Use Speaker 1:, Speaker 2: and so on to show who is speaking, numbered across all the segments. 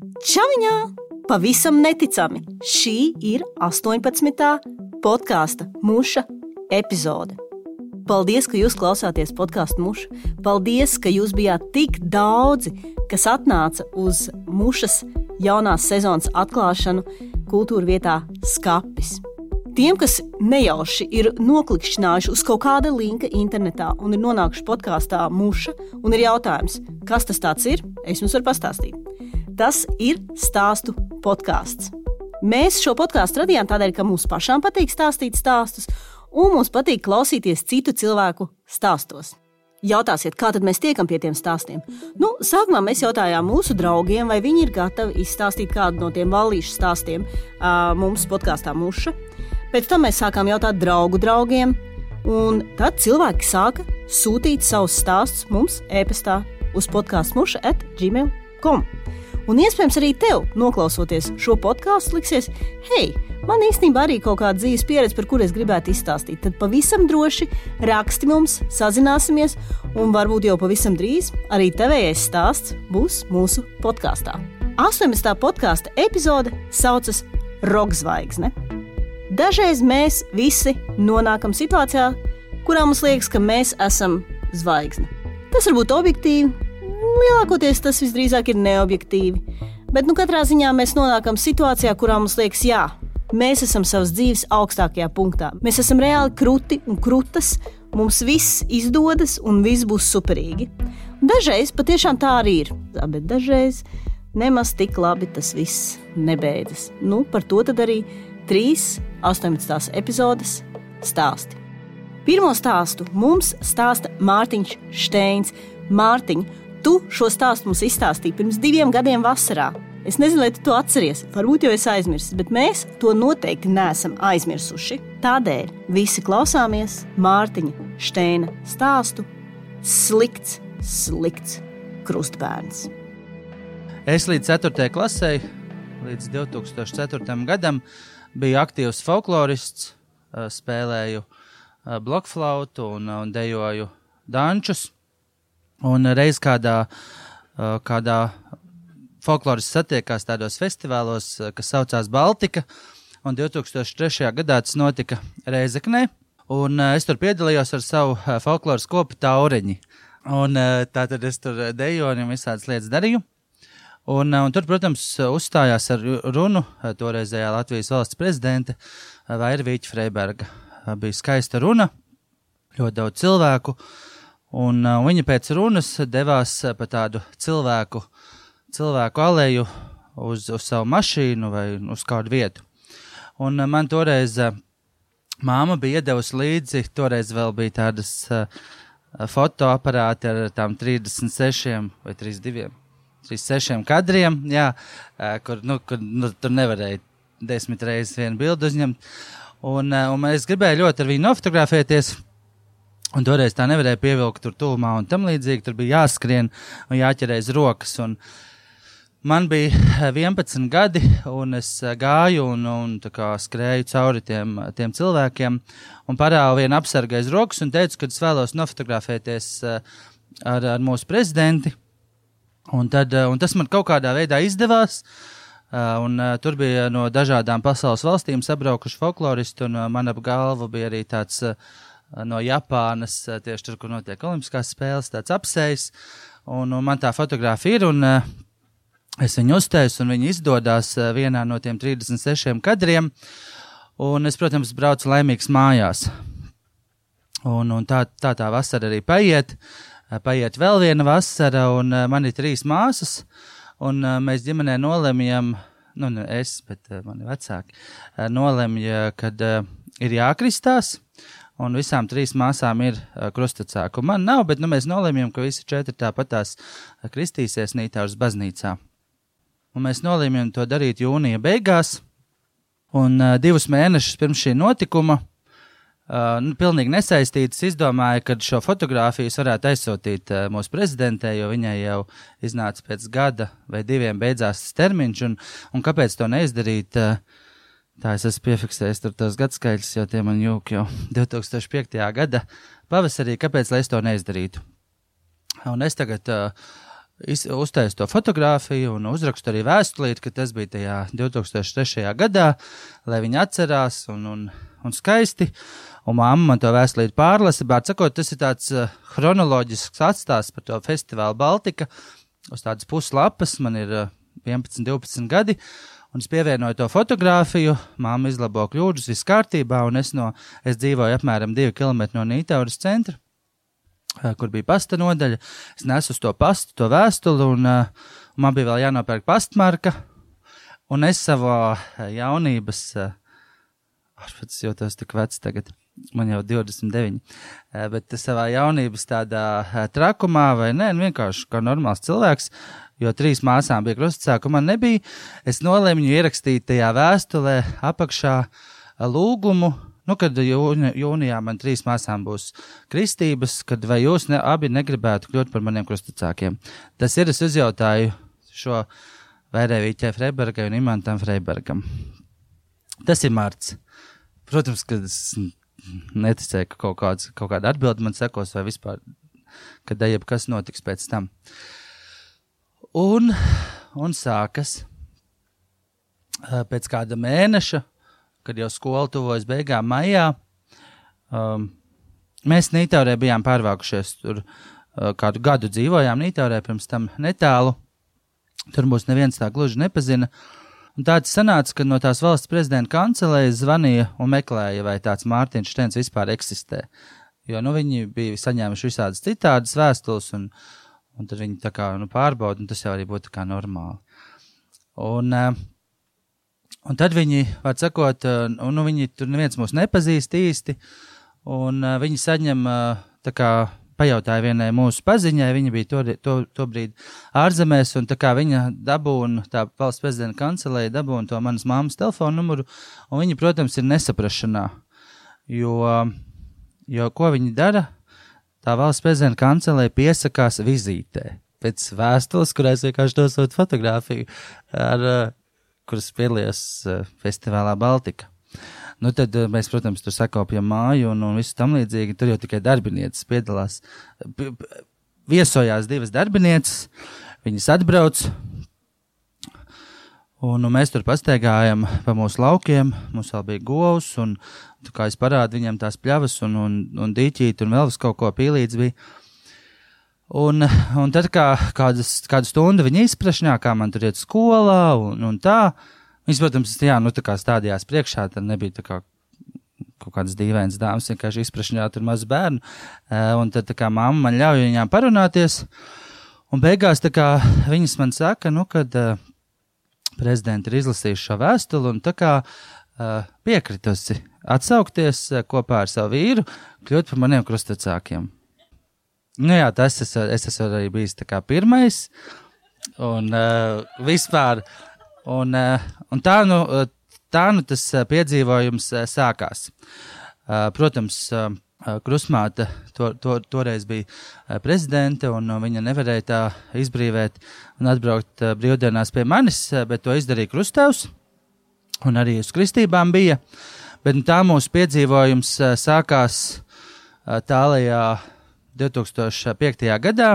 Speaker 1: Čauņā! Pavisam neticami! Šī ir 18. podkāstu muša epizode. Paldies, ka jūs klausāties podkāstu mušu. Paldies, ka jūs bijāt tik daudzi, kas atnāca uz mušas jaunās sezonas atklāšanu kultūra vietā Skapis. Tiem, kas nejauši ir noklikšķinājuši uz kaut kāda linka internetā un ir nonākuši podkāstā muša, un ir jautājums, kas tas ir, es jums varu pastāstīt. Tas ir stāstu podkāsts. Mēs šo podkāstu radījām tādēļ, ka mums pašām patīk stāstīt stāstus, un mums patīk klausīties citu cilvēku stāstos. Jautāsiet, kā tad mēs tiekam pie tiem stāstiem? Nu, sākumā mēs jautājām mūsu draugiem, vai viņi ir gatavi izstāstīt kādu no tiem vallīšu stāstiem mums podkāstā Muša. Pēc tam mēs sākām jautāt draugu draugiem, un tad cilvēki sāka sūtīt savus stāstus mums e-pastā uz podkāstu muša at gmail.com. Un iespējams arī tev, noklausoties šo podkāstu, liksies, hei, Man īstenībā arī kaut kāda dzīves pieredze, par kuru es gribētu izstāstīt. Tad pavisam droši raksti mums, sazināsimies, un varbūt jau pavisam drīz arī tevējais stāsts būs mūsu podkāstā. 18. podkāstu epizode saucas Rokzvaigzne. Dažreiz mēs visi nonākam situācijā, kurā mums liekas, ka mēs esam zvaigzne. Tas var būt objektīvi, lielākoties tas visdrīzāk ir neobjektīvi. Bet nu, katrā ziņā mēs nonākam situācijā, kurā mums liekas, jā, Mēs esam savas dzīves augstākajā punktā. Mēs esam reāli kruti un krūtas. Mums viss izdodas un viss būs superīgi. Dažreiz patiešām tā arī ir, bet dažreiz nemaz tik labi tas viss nebeidzas. Nu, par to arī 3, 18 epizodes stāsti. Pirmo stāstu mums stāsta Mārtiņš Steins. Mārtiņ, tu šo stāstu mums izstāstīji pirms diviem gadiem vasarā. Es nezinu, vai tu to atceries. Varbūt jau es aizmirsu, bet mēs to noteikti neesam aizmirsuši. Tādēļ visi klausāmies Mārtiņa Steina stāstu Slikts, slikts krustbērns.
Speaker 2: Es līdz 4. klasē, līdz 2004. gadam, biju aktīvs folklorists, spēlēju blokflautu un, un dejoju dančus. Un reiz kādā, kādā folkloras satiekās tādos festivālos, kas saucās Baltika. Un 2003. gadā tas notika Reizeknē. Un uh, es tur piedalījos ar savu uh, folkloras kopu Taureņi. Un uh, tā tad es tur dejoju un visādas lietas darīju. Un, uh, un tur, protams, uzstājās ar runu uh, toreizējā Latvijas valsts prezidente uh, Vairvīķa Freiberga. Uh, bija skaista runa, ļoti daudz cilvēku. Un uh, viņa pēc runas devās uh, pa tādu cilvēku cilvēku aleju uz, uz savu mašīnu vai uz kādu vietu. Un uh, man toreiz uh, māma bija iedevusi līdzi, toreiz vēl bija tādas uh, fotoaparāti ar tām 36 vai 32. 36 kadriem, jā, uh, kur, nu, kur nu, tur nevarēja desmit reizes vienu bildi uzņemt. Un, uh, un es gribēju ļoti ar viņu nofotografēties. Un toreiz tā nevarēja pievilkt tur tuvumā un tam līdzīgi. Tur bija jāskrien un jāķerēs rokas. Un, uh, Man bija 11 gadi, un es eh, gāju un, un skrēju cauri tiem, tiem cilvēkiem, un parādu vienu apsargu aiz rokas, un teicu, ka es vēlos nofotografēties eh, ar, ar mūsu prezidenti. Un, tad, eh, un tas man kaut kādā veidā izdevās. Un, uh, tur bija no dažādām pasaules valstīm sabraukuši folkloristi, un uh, man ap galvu bija arī tāds uh, no Japānas, uh, tieši tur, kur notiek Olimpiskās spēles, tāds apsējs. Un, un man tā fotografija ir, un uh, Es viņu uztaisu, un viņi izdodas eh, vienā no tiem 36 kadriem. Un es, protams, braucu laimīgs mājās. Un, un tā, tā tā vasara arī paiet. Eh, paiet vēl viena vasara, un eh, man ir trīs māsas. Un mēs ģimenē nolemjam, nu, ne es, bet mani vecāki, nolemja, kad ir jākristās. Un visām trīs māsām ir krustacāku. Man nav, bet nu, mēs nolemjam, ka visi četri tāpatās kristīsies Nītāras baznīcā un mēs nolēmām to darīt jūnija beigās. Un uh, divus mēnešus pirms šī notikuma, uh, nu, pilnīgi nesaistīts, izdomāja, ka šo fotografiju varētu aizsūtīt uh, mūsu prezidentē, jo viņai jau iznāca pēc gada vai diviem beidzās termiņš, un, un kāpēc to neizdarīt? Uh, Tā es esmu piefiksējis tur tos gadskaļus, jo tie man jūg jau 2005. gada pavasarī, kāpēc lai es to neizdarītu. Un es tagad uh, uztaisu to fotografiju un uzrakstu arī vēstulīti, ka tas bija tajā 2003. gadā, lai viņi atcerās un, un, un skaisti. Un mamma man to vēstulīti pārlasa, bet sakot, tas ir tāds uh, chronoloģisks atstāsts par to festivālu Baltika. Uz tādas puslapas man ir uh, 11, 12 gadi. Un es pievienoju to fotografiju, māma izlabo kļūdas, viss kārtībā, un es, no, es dzīvoju apmēram 2 km no Nītauras centra kur bija pasta nodaļa. Es nesu to pastu, to vēstuli, un uh, man bija vēl jānopērk pastmarka. Un es savā jaunības, uh, es jūtos tik vecs tagad, man jau 29, uh, bet savā jaunības tādā trakumā, vai ne, vienkārši kā normāls cilvēks, jo trīs māsām bija krustsāka, man nebija. Es nolēmu ierakstīt tajā vēstulē apakšā lūgumu Nu, kad jūni, jūnijā man trīs māsām būs kristības, kad vai jūs ne, abi negribētu kļūt par maniem krustacākiem? Tas ir, es uzjautāju šo Vērēvīķē Freibergai un Imantam Freibergam. Tas ir Mārts. Protams, ka es neticēju, ka kaut, kāds, kaut kāda atbilde man sekos vai vispār, kad jebkas notiks pēc tam. Un, un sākas pēc kāda mēneša kad jau skola tuvojas beigām maijā. Um, mēs Nītaurē bijām pārvākušies tur uh, kādu gadu dzīvojām Nītaurē, pirms tam netālu. Tur mūs neviens tā gluži nepazina. Un tāds sanāca, ka no tās valsts prezidenta kancelējas zvanīja un meklēja, vai tāds Mārtiņš Štens vispār eksistē. Jo nu, viņi bija saņēmuši visādas citādas vēstules, un, un tad viņi tā kā nu, pārbauda, un tas jau arī būtu kā normāli. Un, uh, Un tad viņi, var sakot, uh, nu, viņi tur neviens mūs nepazīst īsti, un uh, viņi saņem, tā kā pajautāja vienai mūsu paziņai, viņa bija to, to, to brīdi ārzemēs, un tā kā viņa dabūna, tā valsts prezidenta kancelēja dabūna to manas māmas telefonu numuru, un viņi, protams, ir nesaprašanā, jo, jo ko viņi dara? Tā valsts prezidenta kancelēja piesakās vizītē pēc vēstules, kurā es vienkārši dosot fotografiju ar kuras piedalījās uh, festivālā Baltika. Nu, tad uh, mēs, protams, tur sakopjam māju un, un visu tam līdzīgi. Tur jau tikai darbinieces piedalās. Viesojās divas darbinieces, viņas atbrauc. Un, un mēs tur pastaigājām pa mūsu laukiem. Mums vēl bija govs, un, kā es parādīju, viņiem tās pļavas un, un, un dīķīt, un vēl kaut ko pīlīdz bija. Un, un tad, kā kādas, kādu stundu viņa izprašņā, kā man tur iet skolā, un, un tā, viņas, protams, jā, nu, tā kā stādījās priekšā, tad nebija tā kā kaut kādas dīvainas dāmas, vienkārši izprašņā tur mazu bērnu, un tad, kā mamma man ļauj viņām parunāties, un beigās, kā viņas man saka, nu, kad prezidenti ir izlasījuši šo vēstuli, un tā kā uh, piekritusi atsaukties uh, kopā ar savu vīru, kļūt par maniem krustacākiem. Nu jā, tas es, es esmu arī bijis pirmais. Un uh, vispār, un, uh, un tā, nu, tā nu tas piedzīvojums uh, sākās. Uh, protams, uh, Krusmāte to, to, toreiz bija uh, prezidente, un uh, viņa nevarēja tā izbrīvēt un atbraukt brīvdienās pie manis, bet to izdarīja Krustevs, un arī uz kristībām bija. Bet tā mūsu piedzīvojums sākās tālajā 2005. gadā,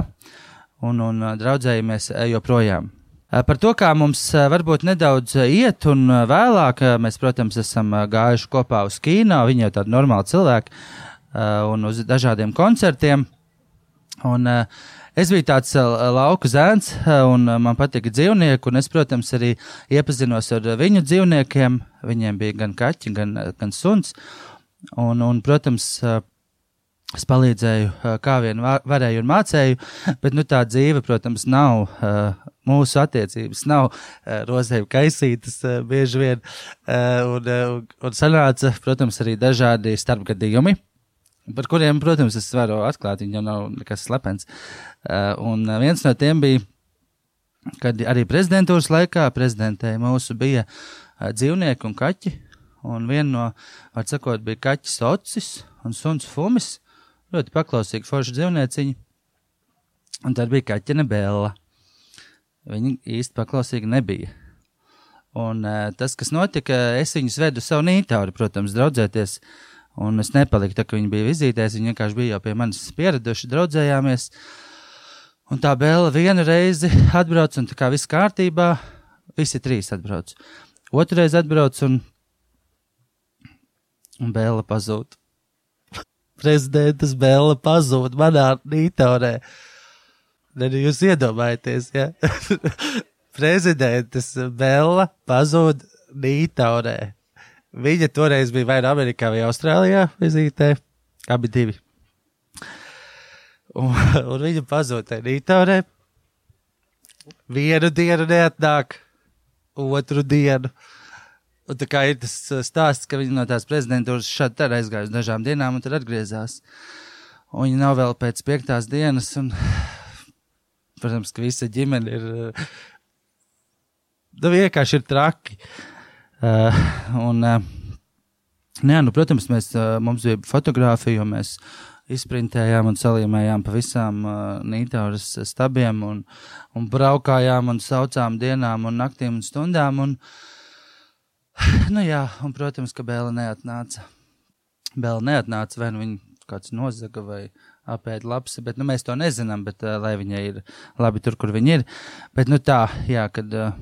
Speaker 2: un, un draudzējamies joprojām. Par to, kā mums varbūt nedaudz iet, un vēlāk mēs, protams, esam gājuši kopā uz kino, viņi jau tādi normāli cilvēki, un uz dažādiem koncertiem. Un, es biju tāds lauku zēns, un man patika dzīvnieki, es, protams, arī iepazinos ar viņu dzīvniekiem. Viņiem bija gan kaķi, gan, gan suns. Un, un, protams, Es palīdzēju, kā vien varēju un mācēju, bet nu, tā dzīve, protams, nav mūsu attiecības, nav rozēju kaisītas bieži vien. Un, un sanāca, protams, arī dažādi starpgadījumi, par kuriem, protams, es varu atklāt, viņi jau nav nekas slepens. Un viens no tiem bija, kad arī prezidentūras laikā prezidentē mūsu bija dzīvnieki un kaķi. Un viena no, var sakot, bija kaķis Ocis un suns Fumis ļoti paklausīga forša dzīvnieciņa. Un tad bija kaķene Bēla. Viņa īsti paklausīga nebija. Un uh, tas, kas notika, es viņus vedu savu nītauri, protams, draudzēties. Un es nepaliku tā, ka viņi bija vizītēs, viņi vienkārši bija jau pie manis pieraduši, draudzējāmies. Un tā Bēla vienu reizi atbrauc, un tā kā viss kārtībā, visi trīs atbrauc. Reizi atbrauc, un, un Bēla pazūd. Prezidents Bēla pazūd manā nītaurē. Tad jūs iedomājaties, ja? Prezidents Bēla pazūd nītaurē. Viņa toreiz bija vai nu Amerikā vai Austrālijā vizītē, abi divi. Un, un viņa pazūd tajā rītaurē. Vienu dienu neatnāk, otru dienu. Un tā kā ir tas uh, stāsts, ka viņi no tās prezidentūras šādi tad aizgāja uz dažām dienām un tad atgriezās. Un viņi nav vēl pēc piektās dienas, un, protams, ka visa ģimene ir, uh, nu vienkārši ir traki. Uh, un, uh, jā, nu, protams, mēs, uh, mums bija fotografija, jo mēs izprintējām un salīmējām pa visām uh, nītauras stabiem un, un braukājām un saucām dienām un naktīm un stundām. Un, nu jā, un, protams, ka Bēla neatnāca. Bēla neatnāca, vai nu viņa kāds nozaga vai apēda lapsi, bet nu, mēs to nezinām, bet uh, lai viņai ir labi tur, kur viņa ir. Bet nu tā, jā, kad uh,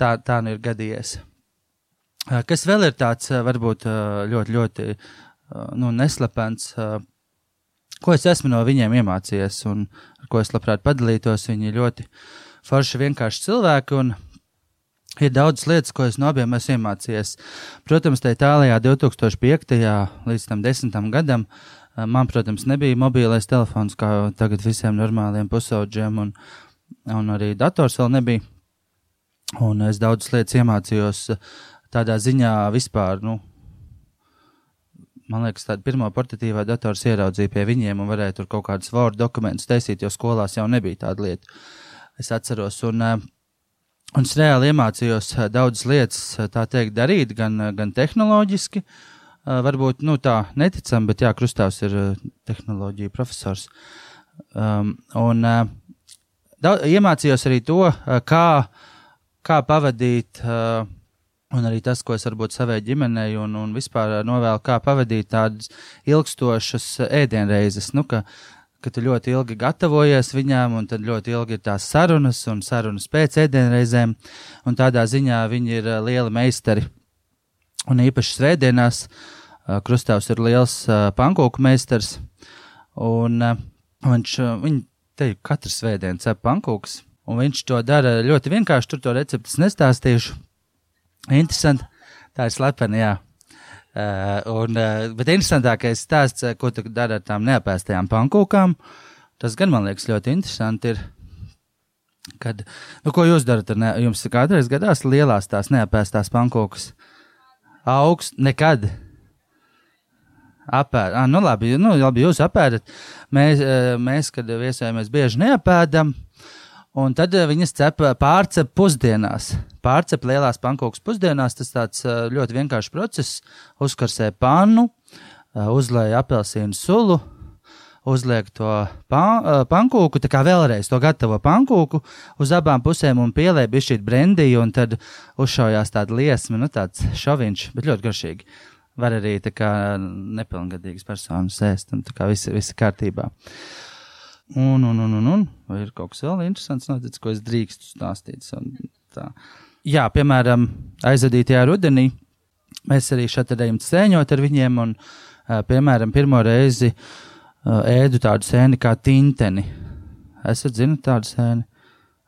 Speaker 2: tā, tā nu ir gadījies. Uh, kas vēl ir tāds, uh, varbūt uh, ļoti, ļoti nu, neslepens, ko es esmu no viņiem iemācījies un ar ko es labprāt padalītos. Viņi ir ļoti forši vienkārši cilvēki un ir daudz lietas, ko es no abiem esmu iemācījies. Protams, tā Itālijā 2005. līdz tam desmitam gadam. Man, protams, nebija mobilais telefons, kā tagad visiem normāliem pusaudžiem, un, un arī dators vēl nebija. Un es daudzas lietas iemācījos tādā ziņā vispār, nu, man liekas, tāda pirmā portatīvā dators ieraudzīja pie viņiem un varēja tur kaut kādus Word dokumentus taisīt, jo skolās jau nebija tāda lieta. Es atceros, un, eh, un es reāli iemācījos eh, daudzas lietas, eh, tā teikt, darīt, gan, gan tehnoloģiski, varbūt, nu, tā neticam, bet jā, Krustāvs ir tehnoloģija profesors. Um, un daudz, iemācījos arī to, kā, kā pavadīt uh, Un arī tas, ko es varbūt savai ģimenei un, un vispār novēlu, kā pavadīt tādas ilgstošas ēdienreizes. Nu, ka, ka tu ļoti ilgi gatavojies viņām, un tad ļoti ilgi ir tās sarunas un sarunas pēc ēdienreizēm. Un tādā ziņā viņi ir lieli meistari. Un īpaši svētdienās Krustāvs ir liels pankūku meistars. Un viņš, viņi te katru svētdienu cep pankūkus. Un viņš to dara ļoti vienkārši. Tur to recepti nestāstīšu Interesanti. Tā ir slepena, jā. Uh, un, uh, bet interesantākais stāsts, uh, ko tu dari ar tām neapēstajām pankūkām, tas gan man liekas ļoti interesanti. Ir, kad, nu, ko jūs darat? Ne, jums kādreiz gadās lielās tās neapēstās pankūkas? Augsts nekad. Apēd. Ah, nu, labi, nu, labi, jūs apēdat. Mēs, mēs kad viesojamies, bieži neapēdam. Un tad viņas cep pārcep pusdienās pārcep lielās pankūkas pusdienās. Tas tāds ļoti vienkāršs process. Uzkarsē pannu, uzlēja apelsīnu sulu, uzliek to pan, pankūku, tā kā vēlreiz to gatavo pankūku uz abām pusēm un pielēja bišķīt brendiju, un tad uzšaujās tāda liesma, nu tāds šoviņš, bet ļoti garšīgi. Var arī tā kā nepilngadīgas personas ēst, un tā kā viss ir kārtībā. Un, un, un, un, un, vai ir kaut kas vēl interesants noticis, ko es drīkstu stāstīt? Tā jā, piemēram, aizvadītajā rudenī mēs arī šeit ejam sēņot ar viņiem, un, piemēram, pirmo reizi ēdu tādu sēni kā tinteni. Esat zinat tādu sēni?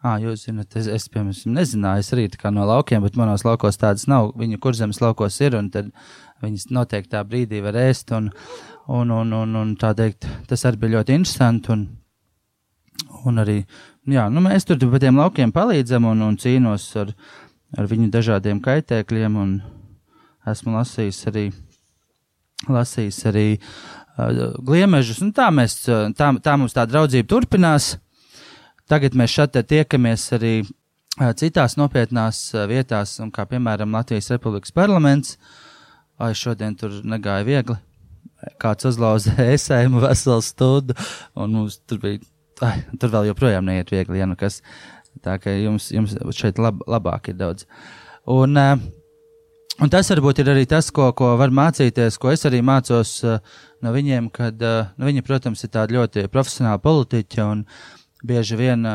Speaker 2: Ah, jūs zināt, es, es piemēram, nezināju, es arī no laukiem, bet manos laukos tādas nav. Viņu kurzemes laukos ir, un viņas noteikti tā brīdī var ēst, un, un, un, un, un tā teikt, tas arī bija ļoti interesanti, un, un arī, jā, nu, mēs tur pa tiem laukiem palīdzam un, un cīnos ar, ar viņu dažādiem kaitēkļiem, esmu lasījis arī, lasījis arī uh, gliemežus, un tā, mēs, tā, tā mums tā draudzība turpinās. Tagad mēs šeit tiekamies arī uh, citās nopietnās uh, vietās, kā piemēram Latvijas Republikas parlaments. Ai, šodien tur negāja viegli. Kāds uzlauza esējumu veselu stundu, un mums tur bija, ai, tur vēl joprojām neiet viegli, ja nu kas. Tā kā jums, jums šeit lab, labāk ir daudz. Un, uh, Un tas varbūt ir arī tas, ko, ko var mācīties, ko es arī mācos uh, no viņiem, kad uh, nu, viņi, protams, ir tādi ļoti profesionāli politiķi un bieži vien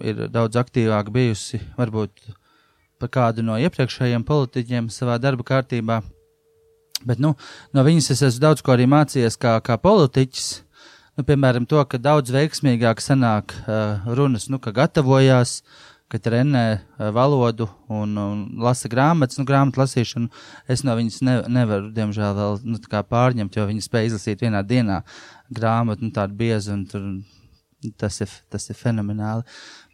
Speaker 2: ir daudz aktīvāk bijusi varbūt par kādu no iepriekšējiem politiķiem savā darba kārtībā. Bet nu, no viņas es esmu daudz ko arī mācījies kā, kā politiķis. Nu, piemēram, to, ka daudz veiksmīgāk sanāk uh, runas, nu, ka gatavojās, ka trenē uh, valodu un, un lasa grāmatas. Nu, grāmatu lasīšanu es no viņas ne, nevaru, diemžēl, vēl nu, pārņemt, jo viņi spēj izlasīt vienā dienā grāmatu, nu, tādu biezu, un tur, tas, ir, tas ir fenomenāli.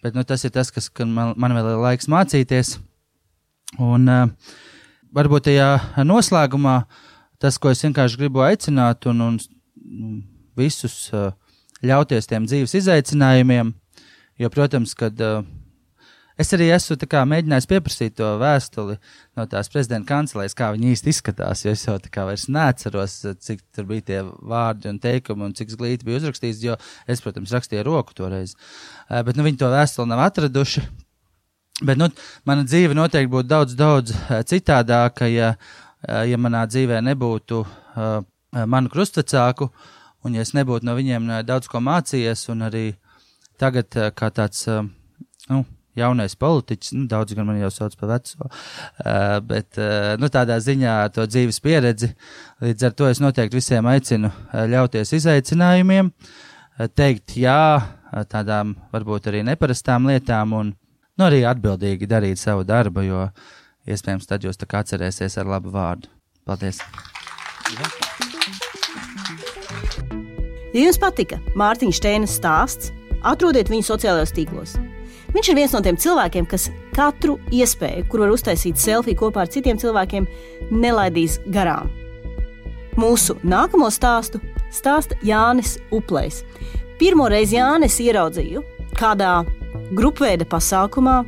Speaker 2: Bet nu, tas ir tas, kas man, man vēl ir laiks mācīties. Un uh, varbūt tajā noslēgumā tas, ko es vienkārši gribu aicināt un, un visus uh, ļauties tiem dzīves izaicinājumiem, jo, protams, kad uh, es arī esmu kā, mēģinājis pieprasīt to vēstuli no tās prezidenta kancelēs, kā viņi īsti izskatās, jo es jau tā kā vairs neatceros, cik tur bija tie vārdi un teikumi un cik glīti bija uzrakstīts, jo es, protams, rakstīju roku toreiz. Uh, bet, nu, viņi to vēstuli nav atraduši. Bet nu, mana dzīve noteikti būtu daudz, daudz citādāka, ja, ja manā dzīvē nebūtu uh, manu krustvecāku, un ja es nebūtu no viņiem daudz ko mācījies, un arī tagad uh, kā tāds uh, nu, jaunais politiķis, nu, daudz gan man jau sauc par veco, bet nu, tādā ziņā to dzīves pieredzi, līdz ar to es noteikti visiem aicinu ļauties izaicinājumiem, teikt jā tādām varbūt arī neparastām lietām un nu, arī atbildīgi darīt savu darbu, jo iespējams tad jūs tā kā atcerēsies ar labu vārdu. Paldies!
Speaker 1: Ja jums patika Mārtiņa Steina stāsts, atrodiet viņu sociālajos tīklos. Viņš ir viens no tiem cilvēkiem, kas katru iespēju, kur var uztaisīt selfiju kopā ar citiem cilvēkiem, nelaidīs garām. Mūsu nākamo stāstu stāsta Jānis Uplējs. Pirmo reizi Jānis ieraudzīju kādā grupveida pasākumā.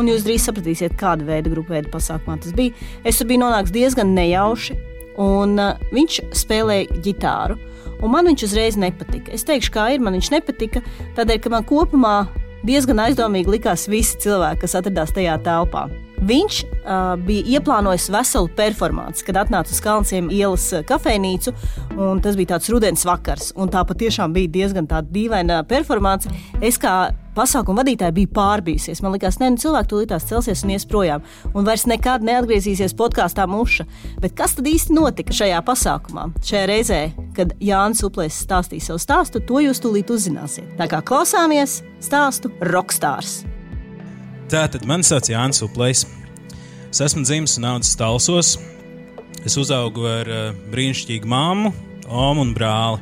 Speaker 1: Un jūs drīz sapratīsiet, kāda veida grupveida pasākumā tas bija. Es tur biju nonācis diezgan nejauši, un uh, viņš spēlēja ģitāru. Un man viņš uzreiz nepatika. Es teikšu, kā ir. Man viņš nepatika, tādēļ, ka man kopumā diezgan aizdomīgi likās visi cilvēki, kas atradās tajā telpā. Viņš uh, bija ieplānojis veselu performanci, kad atnāca uz Kalnsiem ielas kafejnīcu, un tas bija tāds rudens vakars. Tā patiešām bija diezgan dīvaina performance. Es kā pasākuma vadītāja biju pārbījusies. Man liekas, ne, nu, cilvēki tūlītās celsies un ies projām, un vairs nekad neatgriezīsies podkāstā muša. Bet kas tad īsti notika šajā pasākumā? Šajā reizē, kad Jānis Uplēs stāstīja savu stāstu, to jūs tūlīt uzzināsiet. Tā kā klausāmies stāstu Rockstārs.
Speaker 3: Tātad man sauc Jānis Uplējs. Es esmu dzimis un audzis Talsos. Es uzaugu ar uh, brīnišķīgu māmu, omu un brāli.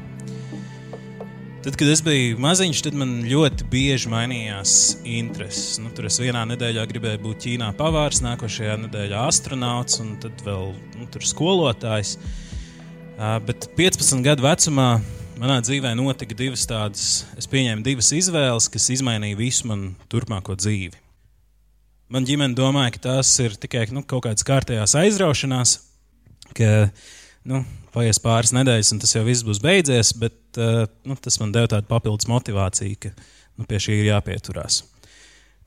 Speaker 3: Tad, kad es biju maziņš, tad man ļoti bieži mainījās intereses. Nu, tur es vienā nedēļā gribēju būt Ķīnā pavārs, nākošajā nedēļā astronauts un tad vēl nu, skolotājs. Uh, bet 15 gadu vecumā manā dzīvē notika divas tādas, es pieņēmu divas izvēles, kas izmainīja visu manu turpmāko dzīvi. Man ģimene domāja, ka tās ir tikai nu, kaut kādas kārtējās aizraušanās, ka nu, paies pāris nedēļas, un tas jau viss būs beidzies. Bet uh, nu, tas man deva tādu papildus motivāciju, ka nu, pie šī ir jāpieturās.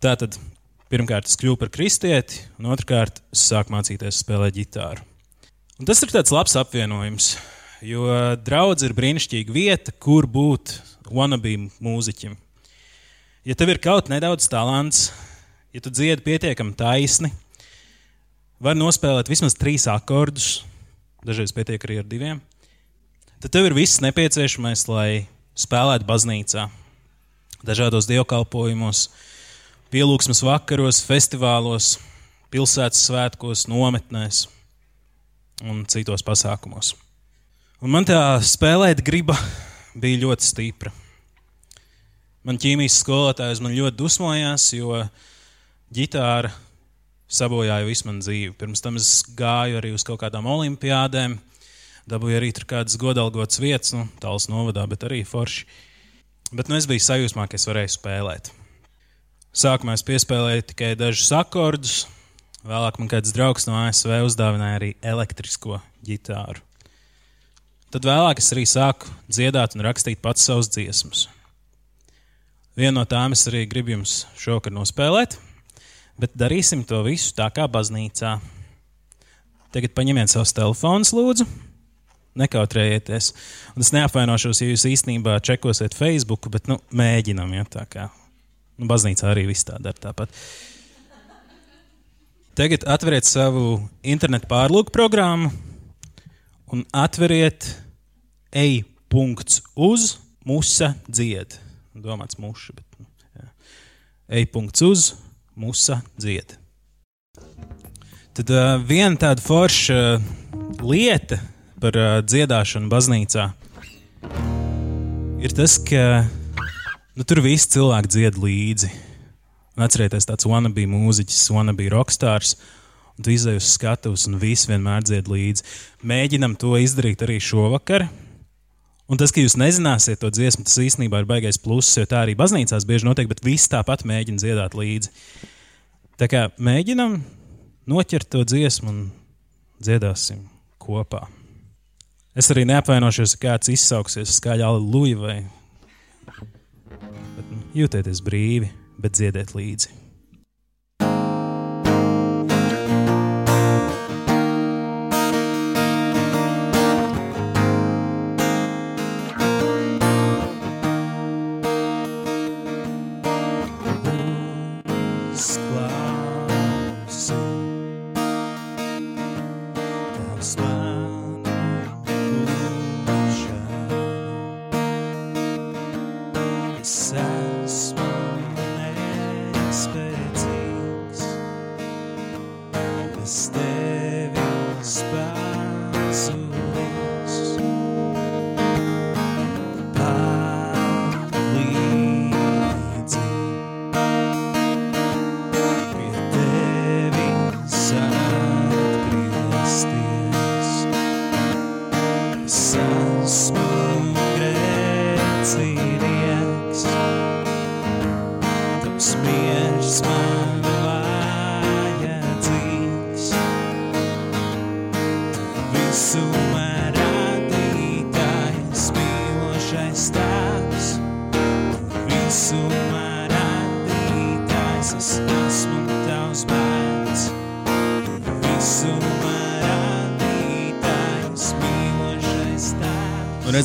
Speaker 3: Tātad pirmkārt es kļuvu par kristieti, un otrkārt es sāku mācīties spēlēt ģitāru. Un tas ir tāds labs apvienojums, jo draudz ir brīnišķīga vieta, kur būt wannabe mūziķim. Ja tev ir kaut nedaudz talants, ja tu dziedi pietiekami taisni, var nospēlēt vismaz trīs akordus, dažreiz pietiek arī ar diviem, tad tev ir viss nepieciešamais, lai spēlētu baznīcā, dažādos dievkalpojumos, pielūgsmes vakaros, festivālos, pilsētas svētkos, nometnēs un citos pasākumos. Un man tā spēlēt griba bija ļoti stipra. Man ķīmijas skolotājs man ļoti dusmojās, jo ģitāra sabojāja visu manu dzīvi. Pirms tam es gāju arī uz kaut kādām olimpiādēm, dabūju arī tur kādas godalgotas vietas, nu, tāls novadā, bet arī forši. Bet nu, es biju sajūsmā, ka es varēju spēlēt. Sākumā es piespēlēju tikai dažus akordus, vēlāk man kāds draugs no ASV uzdāvināja arī elektrisko ģitāru. Tad vēlāk es arī sāku dziedāt un rakstīt pats savus dziesmas. Vienu no tām es arī gribu jums šovakar nospēlēt bet darīsim to visu tā kā baznīcā. Tagad paņemiet savus telefonus, lūdzu. Nekautrējieties. Un es neapvainošos, ja jūs īstenībā čekosiet Facebook, bet nu, mēģinam, ja tā kā. Nu, baznīcā arī viss tā dara tāpat. Tagad atveriet savu internetu pārlūku programmu un atveriet e-punkts musa dzied. Domāts muša, bet nu, e-punkts uz musa dzied. Tad uh, viena tāda forša uh, lieta par uh, dziedāšanu baznīcā ir tas, ka nu, tur visi cilvēki dzied līdzi. Un atcerieties, tāds wannabe mūziķis, wannabe rockstārs. Un tu izdeji uz skatuves, un visi vienmēr dzied līdzi. Mēģinam to izdarīt arī šovakar. Un tas, ka jūs nezināsiet to dziesmu, tas īstenībā ir baisais pluss, jo tā arī baznīcās bieži notiek, bet visi tāpat mēģina dziedāt līdzi. Tā kā mēģinam noķert to dziesmu un dziedāsim kopā. Es arī neapvainošos, ja kāds izsauksies skaļi aleluja vai bet, nu, jūtieties brīvi, bet dziediet līdzi.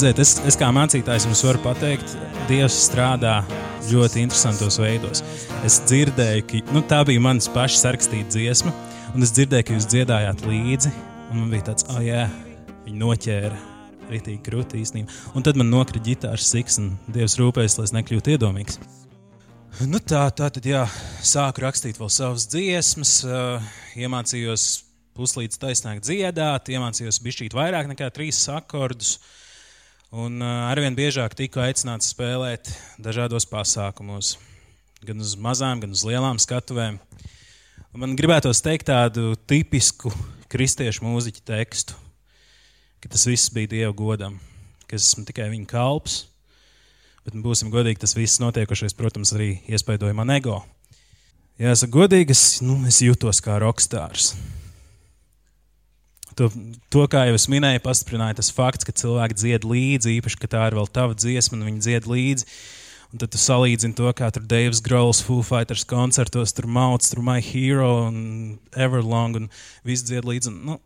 Speaker 3: Redziet, es, es kā mācītājs jums varu pateikt, Dievs strādā ļoti interesantos veidos. Es dzirdēju, ka nu, tā bija manas pašas sarakstīta dziesma, un es dzirdēju, ka jūs dziedājāt līdzi. Man bija tāds, oh, jā, viņi noķēra rītīgi krūti īstenībā. Un tad man nokrita ģitāras siks, un Dievs rūpējas, lai es nekļūtu iedomīgs. Nu tā, tā tad jā, sāku rakstīt vēl savas dziesmas, iemācījos puslīdz taisnāk dziedāt, iemācījos bišķīt vairāk nekā trīs akordus. Uh, Un arvien biežāk tiku aicināts spēlēt dažādos pasākumos, gan uz mazām, gan uz lielām skatuvēm. Man gribētos teikt tādu tipisku kristiešu mūziķu tekstu, ka tas viss bija Dieva godam, ka es esmu tikai viņa kalps. Bet, nu, būsim godīgi, tas viss notiekošais, protams, arī iespaidoja man ego. Jāsaka, godīgi, es, nu, es jūtos kā rokstārs. To, to, kā jau es minēju, pastiprināja tas fakts, ka cilvēki dzied līdzi, īpaši, ka tā ir vēl tava dziesma, un viņi dzied līdzi. Un tad tu salīdzini to, kā tur Deivs Grauls, Foo Fighters koncertos, tur mauts, tur My Hero un Everlong, un viss dzied līdzi. Un, nu,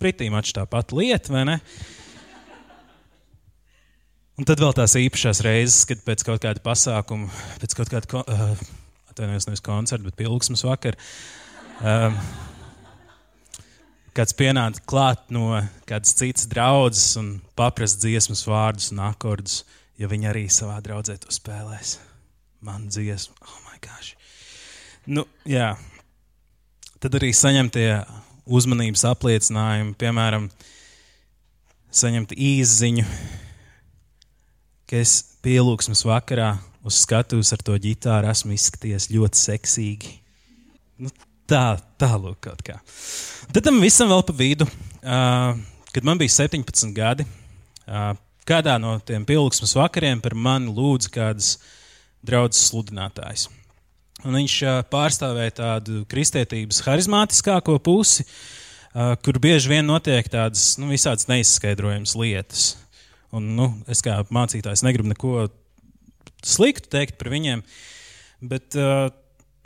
Speaker 3: pretī mačs tā pati lieta, vai ne? Un tad vēl tās īpašās reizes, kad pēc kaut kāda pasākuma, pēc kaut kāda, uh, atvainojos, nevis koncerta, bet pilgsmas vakar. Uh, kāds pienāca klāt no kādas citas draudzes un paprasta dziesmas vārdus un akordus, ja viņi arī savā draudzē to spēlēs. Man dziesma, oh, my gosh. Nu, jā. Tad arī saņemtie uzmanības apliecinājumi, piemēram, saņemt īziņu, ka es pielūgsmes vakarā uz skatuves ar to ģitāru esmu izskatījies ļoti seksīgi. Nu, tā, tālāk kaut kā. Tad tam visam vēl pa vidu, uh, kad man bija 17 gadi, uh, kādā no tiem pilgsmas vakariem par mani lūdza kādas draudzes sludinātājs. Un viņš uh, pārstāvēja tādu kristietības harizmātiskāko pusi, uh, kur bieži vien notiek tādas nu, visādas neizskaidrojamas lietas. Un, nu, es kā mācītājs negribu neko sliktu teikt par viņiem, bet uh,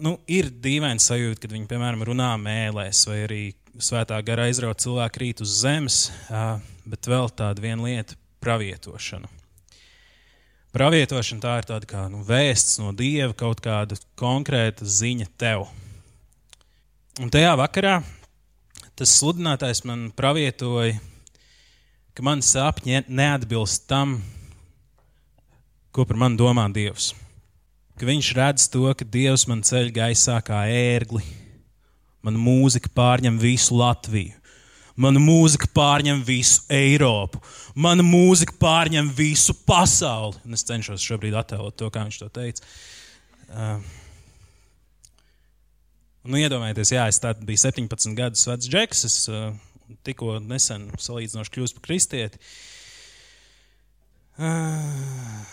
Speaker 3: nu, ir dīvaini sajūta, kad viņi, piemēram, runā mēlēs, vai arī svētā gara aizraut cilvēku rīt uz zemes, bet vēl tāda viena lieta - pravietošana. Pravietošana tā ir tāda kā nu, vēsts no dieva, kaut kāda konkrēta ziņa tev. Un tajā vakarā tas sludinātājs man pravietoja, ka man sapņi neatbilst tam, ko par mani domā Dievs. Ka viņš redz to, ka Dievs man ceļ gaisā kā ērgli Mana mūzika pārņem visu Latviju. Mana mūzika pārņem visu Eiropu. Mana mūzika pārņem visu pasauli. Un es cenšos šobrīd attēlot to, kā viņš to teica. Uh, nu, iedomājieties, jā, es biju 17 gadus vecs džeks. Es uh, tikko nesen salīdzinoši kļuvu par kristieti. Uh,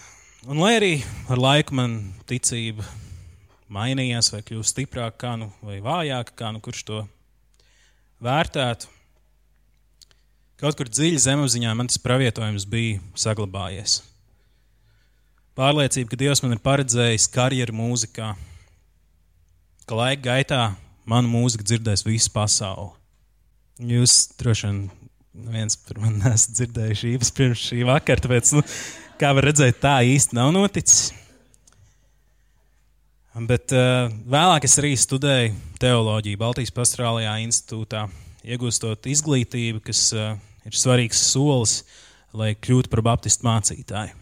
Speaker 3: un lai arī ar laiku man ticība mainījās, vai kļūst stiprāk, kā nu, vai vājāk, kā nu kurš to vērtētu. Kaut kur dziļi zemapziņā man tas pravietojums bija saglabājies. Pārliecība, ka Dievs man ir paredzējis karjeru mūzikā, ka laika gaitā manu mūziku dzirdēs visa pasaule. Jūs droši vien viens par mani nesat dzirdējuši īpaši pirms šī vakara, tāpēc, nu, kā var redzēt, tā īsti nav noticis. Bet uh, vēlāk es arī studēju teoloģiju Baltijas Pastorālajā institūtā, iegūstot izglītību, kas uh, ir svarīgs solis, lai kļūtu par baptistu mācītāju.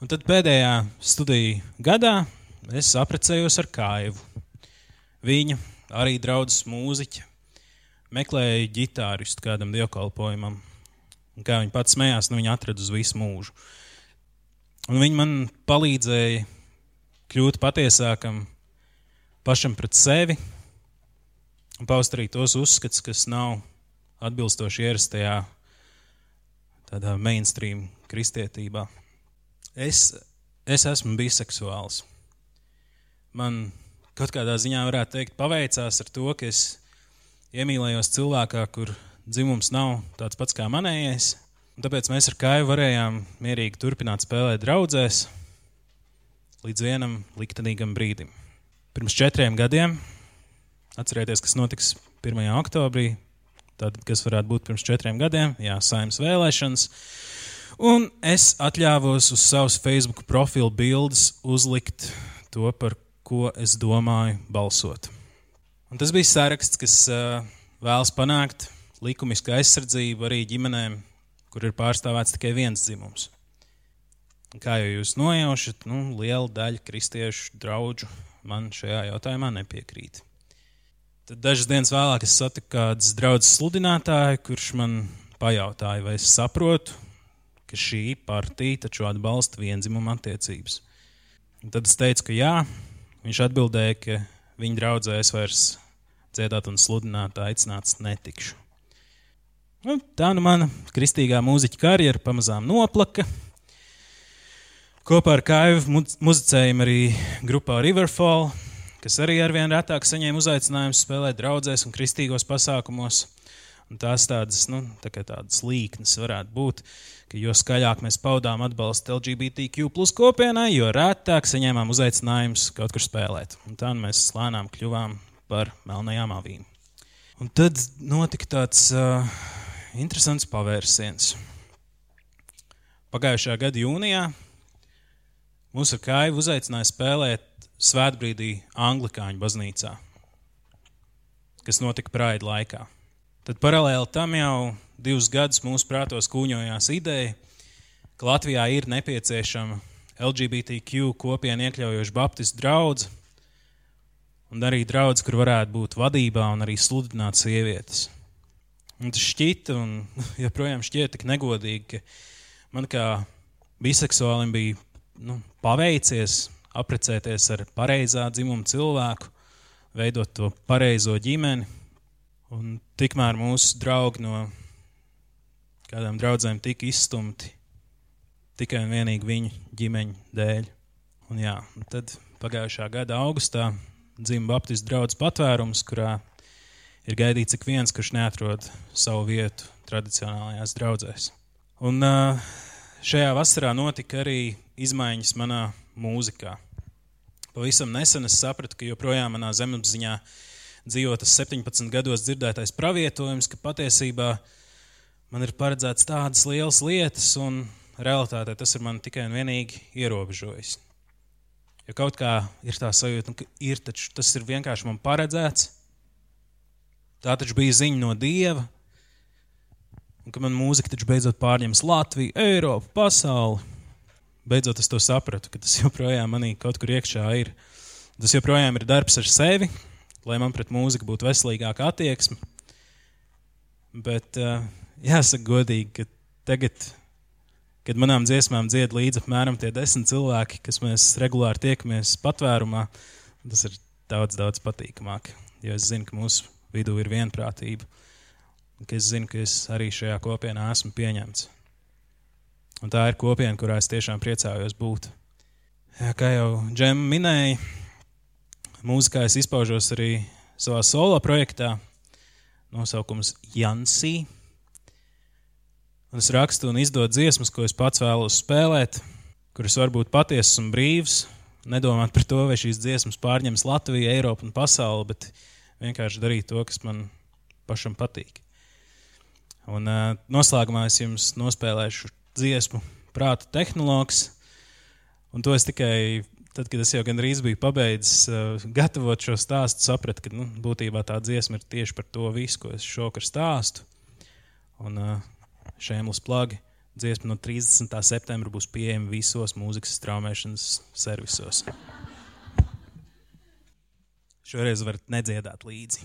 Speaker 3: Un tad pēdējā studiju gadā es apprecējos ar Kāju. Viņa arī draudzes mūziķa meklēja ģitāristu kādam dievkalpojumam. Un kā viņa pats smējās, nu viņa atrada uz visu mūžu. Un viņa man palīdzēja kļūt patiesākam pašam pret sevi un paust arī tos uzskatus, kas nav atbilstoši ierastajā tādā mainstream kristietībā. Es, es esmu biseksuāls. Man kaut kādā ziņā varētu teikt, paveicās ar to, ka es iemīlējos cilvēkā, kur dzimums nav tāds pats kā manējais. Tāpēc mēs ar Kāju varējām mierīgi turpināt spēlēt draudzēs, līdz vienam liktenīgam brīdim. Pirms četriem gadiem, atcerieties, kas notiks 1. oktobrī, tātad, kas varētu būt pirms četriem gadiem, jā, saimnes vēlēšanas. Un es atļāvos uz savas Facebook profilu bildes uzlikt to, par ko es domāju balsot. Un tas bija saraksts, kas uh, vēlas panākt likumisku aizsardzību arī ģimenēm, kur ir pārstāvēts tikai viens dzimums. Kā jau jūs nojaušat, nu, liela daļa kristiešu draugu man šajā jautājumā nepiekrīt. Tad dažas dienas vēlāk es satiku kādu draugu sludinātāju, kurš man pajautāja, vai es saprotu, ka šī partija taču atbalsta vienzimuma attiecības. Un tad es teicu, ka jā. Viņš atbildēja, ka viņa draudzē es vairs dziedāt un sludināt aicināts netikšu. Nu, tā nu mana kristīgā mūziķa karjera pamazām noplaka. Kopā ar Kaivu muzicējam arī grupā Riverfall, kas arī arvien retāk saņēma uzaicinājumus spēlēt draudzēs un kristīgos pasākumos. Un tās tādas, nu, tā tādas līknes varētu būt, ka jo skaļāk mēs paudām atbalstu LGBTQ plus kopienai, jo retāk saņēmām uzaicinājumus kaut kur spēlēt. Un tā nu mēs lēnām kļuvām par melnajām avīm. Un tad notika tāds uh, interesants pavērsiens. Pagājušā gada jūnijā Mūsu kāju uzaicināja spēlēt svētbrīdī Anglikāņu baznīcā, kas notika Prāda laikā. Tad paralēli tam jau divus gadus mūsu prātos kūņojās ideja, ka Latvijā ir nepieciešama LGBTQ kopienu iekļaujoša baptistu draugs, un arī draugs, kur varētu būt vadībā un arī sludināt sievietes. Un tas šķita, un joprojām šķiet tik negodīgi, ka man kā biseksuālim bija nu, paveicies apprecēties ar pareizā dzimuma cilvēku, veidot to pareizo ģimeni. Un tikmēr mūsu draugi no kādām draudzēm tika izstumti tikai un vienīgi viņu ģimeņu dēļ. Un jā, tad pagājušā gada augustā dzimta Baptistu draugs patvērums, kurā ir gaidīts ik viens, kurš neatrod savu vietu tradicionālajās draudzēs. Un šajā vasarā notika arī izmaiņas manā mūzikā. Pavisam nesen es sapratu, ka joprojām manā zemapziņā dzīvo tas 17 gados dzirdētais pravietojums, ka patiesībā man ir paredzēts tādas lielas lietas, un realitātē tas ir man tikai un vienīgi ierobežojis. Jo kaut kā ir tā sajūta, ka ir taču, tas ir vienkārši man paredzēts. Tā taču bija ziņa no Dieva, un ka man mūzika taču beidzot pārņems Latviju, Eiropu, pasauli. Beidzot es to sapratu, ka tas joprojām manī kaut kur iekšā ir. Tas joprojām ir darbs ar sevi, lai man pret mūziku būtu veselīgāka attieksme. Bet jāsaka godīgi, ka tagad, kad manām dziesmām dzied līdzi apmēram tie desmit cilvēki, kas mēs regulāri tiekamies patvērumā, tas ir daudz, daudz patīkamāk. Jo es zinu, ka mūsu vidū ir vienprātība, un es zinu, ka es arī šajā kopienā esmu pieņemts. Un tā ir kopiena, kurā es tiešām priecājos būt. Kā jau Džema minēja, mūzikā es izpaužos arī savā solo projektā, nosaukums Jansī. Un es rakstu un izdodu dziesmas, ko es pats vēlos spēlēt, kuras var būt patiesas un brīvas. Nedomāt par to, vai šīs dziesmas pārņems Latviju, Eiropu un pasauli, bet vienkārši darīt to, kas man pašam patīk. Un uh, noslēgumā es jums nospēlēšu dziesmu Prāta tehnologs. Un to es tikai tad, kad es jau gandrīz biju pabeidzis uh, gatavot šo stāstu, sapratu, ka nu, būtībā tā dziesma ir tieši par to visu, ko es šovakar stāstu. Un uh, šēmlas plagi dziesma no 30. septembra būs pieejama visos mūzikas straumēšanas servisos. Šoreiz varat nedziedāt līdzi.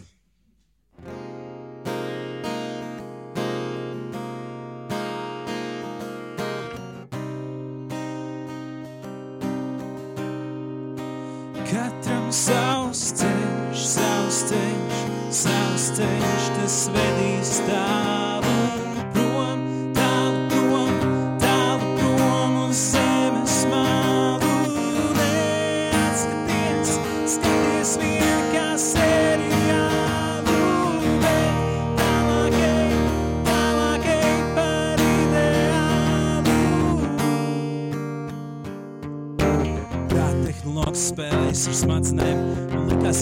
Speaker 3: Katram savs ceļš, savs ceļš, savs ceļš, tas vedīs tālu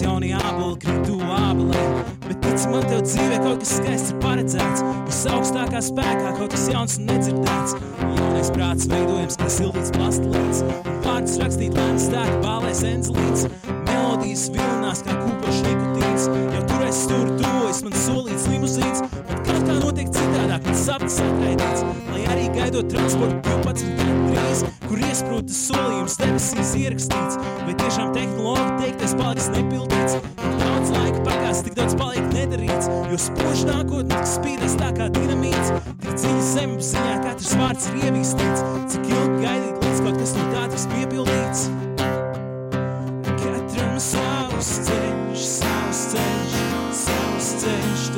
Speaker 3: man likās jaunie āboli krīt tuvu ābolēm. Bet tic man, tev dzīvē kaut kas skaists ir paredzēts, visaugstākā spēkā kaut kas jauns un nedzirdēts. Jaunais prāts veidojams kā siltīts plastilīts, vārdus rakstīt lēns stēka bālēs enzelīts. Melodijas vilinās kā kūpošs nikotīns, jau tur es stūri tuvojas man solīts limuzīns, kā notiek citādāk, man sapnis atraidīts, lai arī gaidot transportu 12 gadu drīz, kur iesprūtas solījums debesīs ierakstīts, vai tiešām tehnoloģija teiktais paliks nepildīts, un daudz laika pagās, tik daudz paliek nedarīts, jo spoži nākotnē spīdēs tā kā dinamīts, tik dziļi zemapziņā katrs vārds ir ievīstīts, cik ilgi gaidīt, līdz kaut kas no tā tiks piepildīts. Katram savs ceļš,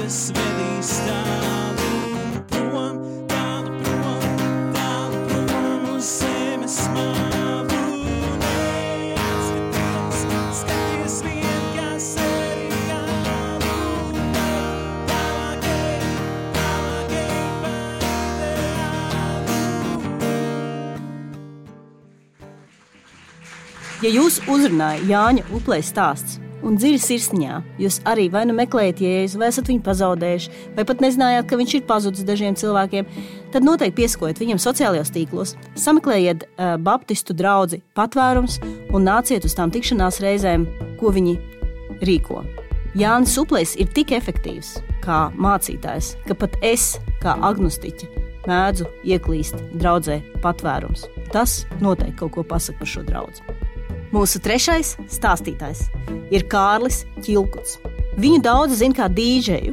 Speaker 3: tas vedīs tālu prom, tālu prom, tālu prom uz zemes malu. Neatskaties, skaties vien kā seriālu, tālāk ej, tālāk ej par ideālu.
Speaker 1: Ja jūs uzrunājat Jāņa uplēs stāsts un dziļi sirsniņā, jūs arī vai nu meklējat jēzu, vai esat viņu pazaudējuši, vai pat nezinājāt, ka viņš ir pazudis dažiem cilvēkiem, tad noteikti piesakojiet viņam sociālajos tīklos, sameklējiet uh, Baptistu draugu patvērums un nāciet uz tām tikšanās reizēm, ko viņi rīko. Jānis Uplēs ir tik efektīvs kā mācītājs, ka pat es, kā agnostiķa, mēdzu ieklīst draudzē patvērums. Tas noteikti kaut ko pasaka par šo draugu. Mūsu trešais stāstītājs ir Kārlis Čilkuts. Viņu daudz zina kā dīdžeju.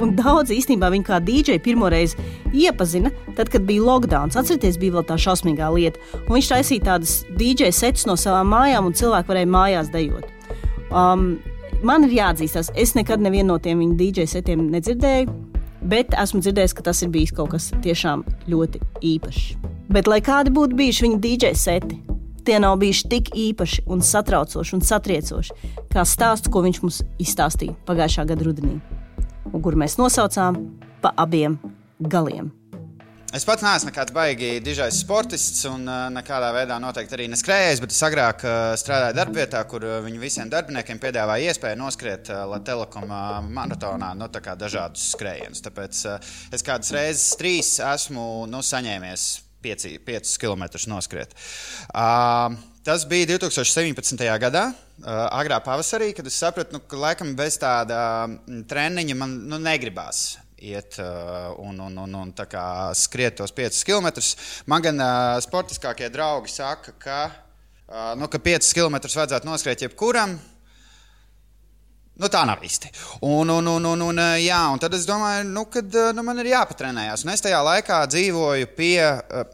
Speaker 1: Un daudz īstenībā viņu kā dīdžeju pirmoreiz iepazina, tad, kad bija lockdown. Atcerieties, bija vēl tā šausmīgā lieta. Un viņš taisīja tādas dīdžeju setus no savām mājām, un cilvēki varēja mājās dejot. Um, man ir jāatzīstas, es nekad nevienu no tiem viņa dīdžeju setiem nedzirdēju, bet esmu dzirdējis, ka tas ir bijis kaut kas tiešām ļoti īpašs. Bet, lai kādi būtu bijuši viņa dīdžeju seti, tie nav bijuši tik īpaši un satraucoši un satriecoši, kā stāsts, ko viņš mums izstāstīja pagājušā gada rudenī, un kur mēs nosaucām pa abiem galiem.
Speaker 4: Es pats neesmu nekāds baigi dižais sportists un uh, nekādā veidā noteikti arī neskrējējis, bet es agrāk uh, strādāju darbvietā, kur uh, viņi visiem darbiniekiem piedāvāja iespēju noskriet Latvijas-Telekomā maratonā nu, dažādus skrējienus. Tāpēc es kādas reizes trīs esmu nu, saņēmies 5 km noskriet. Uh, tas bija 2017. gadā, uh, agrā pavasarī, kad es sapratu, nu, ka laikam bez tāda treniņa man nu, negribās iet uh, un, un, un, un skriet tos 5 km. Man gan uh, sportiskākie draugi saka, ka, uh, nu, ka 5 km vajadzētu noskriet jebkuram. Nu, tā nav īsti. Un, un, un, un, un, jā, un tad es domāju, nu, kad nu, man ir jāpatrenējās. Un es tajā laikā dzīvoju pie,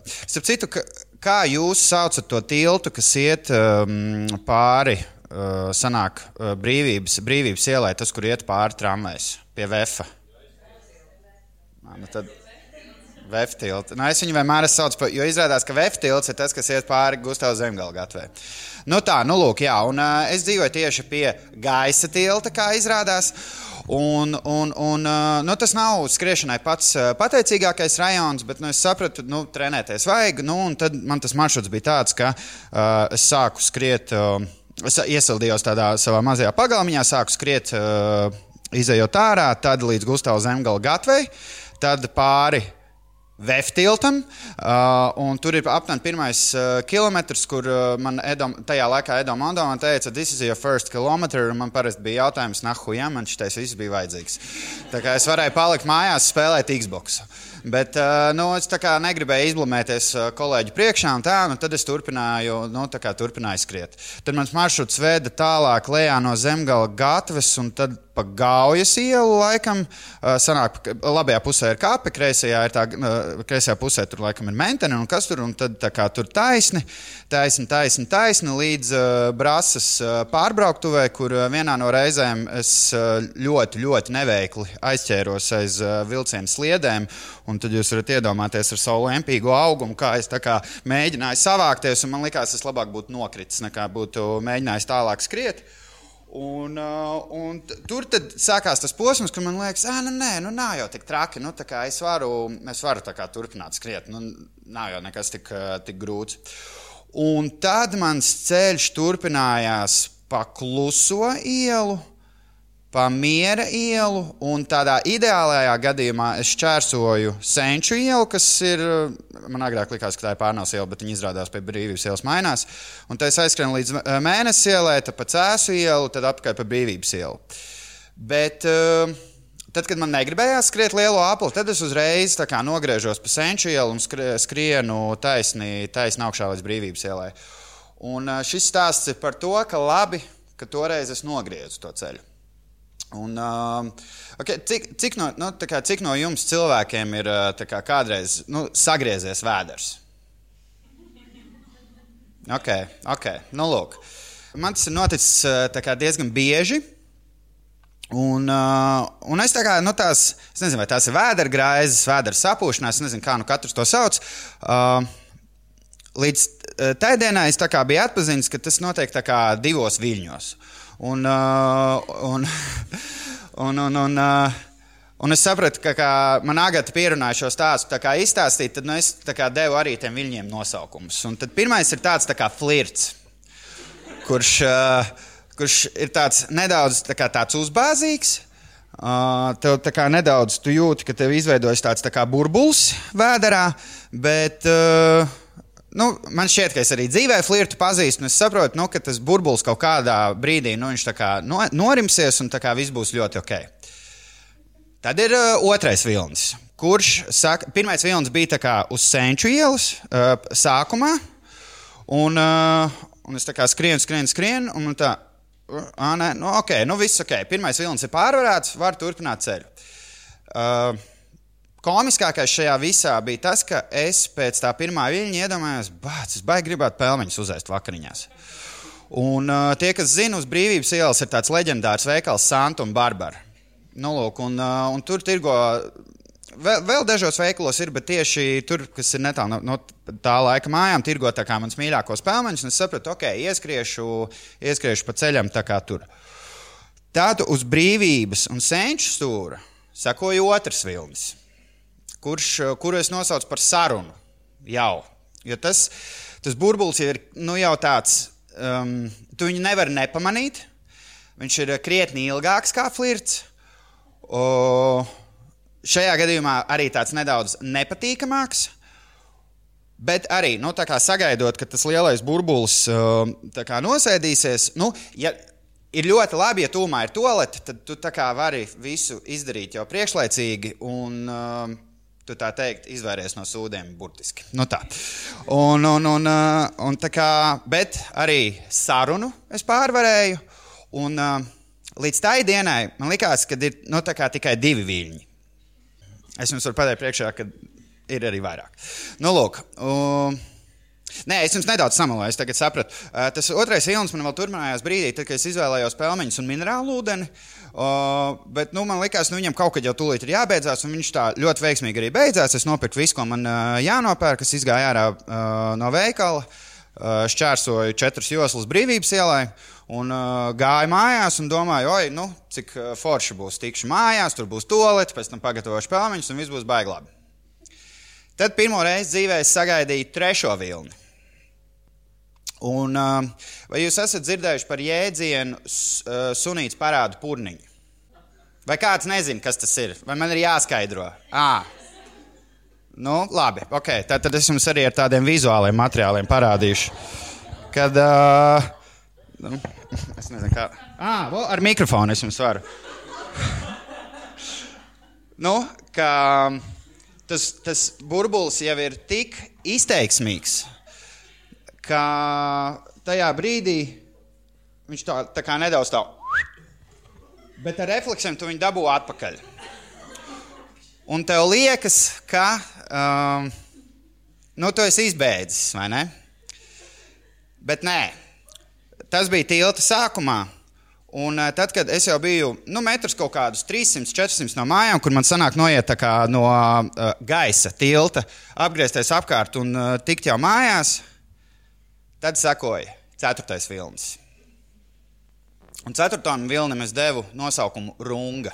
Speaker 4: starp citu, ka, kā jūs saucat to tiltu, kas iet um, pāri, uh, sanāk, uh, brīvības, brīvības ielai, tas, kur iet pāri tramvajs pie Vēfa. Nu, tad Veftilts. Nu, es viņu vienmēr saucu par, jo izrādās, ka Veftilts ir tas, kas iet pāri Gustavas zemgala gatvē. Nu tā, nu lūk, jā, un uh, es dzīvoju tieši pie gaisa tilta, kā izrādās. Un, un, un, uh, nu, tas nav skriešanai pats uh, pateicīgākais rajons, bet nu, es sapratu, ka nu, trenēties vajag. Nu, tad man tas maršruts bija tāds, ka uh, es sāku skriet, uh, es iesildījos tādā savā mazajā pagalmiņā, sāku skriet, uh, izējot ārā, tad līdz Gustavas zemgala gatvei. Uh, tad pāri Veftiltam. Uh, tur ir aptuveni pirmais uh, kilometrs, kur uh, man Edom, tajā laikā Edo Mondovs teica, this is your first kilometer. Man parasti bija jautājums, nahu, ja man šis viss bija vajadzīgs. Tā kā es varēju palikt mājās, spēlēt Xbox. Bet uh, nu, es negribēju izblamēties uh, kolēģu priekšā, un tā, nu, tad es turpināju, nu, turpināju skriet. Tad mans maršruts veda tālāk lejā no zemgala gatavas, un tad pa Gaujas ielu, laikam, sanāk, labajā pusē ir kāpe, kreisajā, ir tā, kreisajā pusē tur laikam ir mentene, un kas tur, un tad tā kā tur taisni, taisni, taisni, taisni līdz uh, brāzas pārbrauktuvē, kur vienā no reizēm es ļoti, ļoti neveikli aizķēros aiz uh, vilcienu sliedēm, un tad jūs varat iedomāties ar savu lempīgo augumu, kā es kā mēģināju savākties, man likās, es labāk būtu nokritis, nekā būtu mēģinājis tālāk skriet. Un, uh, un tur sākās tas posms, kad man liekas, ah, nu, nē, nu, nav jau tik traki. Nu, es varu, es varu kā, turpināt skriet. Nu, nav jau nekas tik, uh, tik grūts. Un tad mans ceļš turpinājās pa kluso ielu pa miera ielu, un tādā ideālajā gadījumā es čērsoju Senču ielu, kas ir, man agrāk likās, ka tā ir pārnās iela, bet viņa izrādās pie brīvības ielas mainās. Un tā es aizskrēju līdz mēnesi ielai, tad pa cēsu ielu, tad apkārt pa brīvības ielu. Bet, uh, Tad, kad man negribējās skriet lielo apli, tad es uzreiz nogriežos pa senču ielu un skrienu taisni, taisni augšā līdz brīvības ielai. Un šis stāsts ir par to, ka labi, ka toreiz es nogriezu to ceļu. Un, uh, okay, cik, cik, no, nu, kā, cik no jums cilvēkiem ir kā, kādreiz nu, sagriezies vēders? Ok, ok. Nu, lūk. Man tas ir noticis kā, diezgan bieži. Un, uh, un es tā kā nu, tās, es nezinu, vai tās ir vēdergraizes, vēdera sapūšanās, nezinu, kā nu katrs to sauc. Uh, līdz tai dienai es biju atpazinis, ka tas notiek divos viļņos. Uh, un, un, un, un, uh, un es sapratu, ka kā man agata pierunāja šo stāstu izstāstīt, tad nu, es devu arī tiem viļņiem nosaukumus. Un tad pirmais ir tāds tā kā flirts, kurš, uh, kurš ir tāds nedaudz tā kā tāds uzbāzīgs. Uh, tev tā kā nedaudz jūti, ka tev izveidojas tāds tā kā burbulis vēderā, bet uh, nu, man šķiet, ka es arī dzīvē flirtu pazīstu, un es saprotu, nu, ka tas burbulis kaut kādā brīdī nu, no, norimsies, un viss būs ļoti ok. Tad ir uh, otrais vilnis, kurš saka, pirmais vilnis bija kā, uz senču ielas uh, sākumā, un, uh, un es kā skrienu, skrienu, skrienu, un tā, uh, nē, nu, ok, nu viss ok. Pirmais vilnis ir pārvarēts, var turpināt ceļu. Uh, Komiskākais šajā visā bija tas, ka es pēc tā pirmā viļņa iedomājos, bāc, es baigi gribētu pelmeņus uzēst vakariņās. Un uh, tie, kas zina, uz brīvības ielas ir tāds leģendārs veikals Santa un Barbara. Nu, lūk, un, uh, un tur tirgo vēl, vēl dažos veikalos ir, bet tieši tur, kas ir netālu no, no tā laika mājām, tirgo tā kā mans mīļākos pelmeņus. Es sapratu, ok, ieskriešu, ieskriešu pa ceļam tā kā tur. Tad uz brīvības un senču stūra sekoja otrs vilnis kurš, kuru es nosaucu par sarunu. Jau. Jo tas, tas burbulis ir nu, jau tāds, um, tu viņu nevari nepamanīt. Viņš ir krietni ilgāks kā flirts. O, šajā gadījumā arī tāds nedaudz nepatīkamāks. Bet arī nu, sagaidot, ka tas lielais burbulis uh, nosēdīsies, nu, ja ir ļoti labi, ja tūmā ir tolete, tad tu vari visu izdarīt jau priekšlaicīgi. Un, uh, Tu tā teikt, izvairies no sūdiem, burtiski. Nu tā. Un, un, un, uh, un tā kā, bet arī sarunu es pārvarēju. Un, uh, līdz tai dienai man likās, ka ir nu, tikai divi viļņi. Es jums varu pateikt, priekšā, ka ir arī vairāk. Nu, lūk, um, Nē, es jums nedaudz samaloju. Es tagad sapratu. Tas otrais vilnis man vēl turpinājās brīdī, tad, kad es izvēlējos pelmeņus un minerālu ūdeni. Uh, bet nu, man liekas, ka nu, viņam kaut kad jau tūlīt ir jābeidzās, un viņš tā ļoti veiksmīgi arī beidzās. Es nopirku visu, ko man uh, jānopērk, kas izgāja ārā uh, no veikala. Uh, šķērsoju četras joslas brīvības ielai. Un uh, gāju mājās un domāju, oi, nu, cik uh, forši būs. Tikšu mājās, tur būs tolete, pēc tam pagatavošu pelmeņus un viss būs baiglābi. Tad pirmo reizi dzīvē es sagaidīju trešo vilni. Un, uh, vai jūs esat dzirdējuši par jēdzienu uh, sunīts parādu purniņu? Vai kāds nezina, kas tas ir? Vai man ir jāskaidro? À. Nu, labi, ok. Tad, tad es jums arī ar tādiem vizuāliem materiāliem parādīšu. Kad uh, Nu, es nezinu, kā. Ah, vo, ar mikrofonu es jums varu. nu, ka tas, tas burbulis jau ir tik izteiksmīgs, ka tajā brīdī viņš tā, tā kā nedaudz tā. Bet ar refleksiem tu viņu dabū atpakaļ. Un tev liekas, ka um, nu, tu esi izbeidzis, vai ne? Bet nē, Tas bija tilta sākumā. Un tad, kad es jau biju nu, metrus kaut kādus 300, 400 no mājām, kur man sanāk noiet no uh, gaisa tilta, apgriezties apkārt un uh, tikt jau mājās, tad sekoja ceturtais vilnis. Un ceturtam vilnim es devu nosaukumu Runga.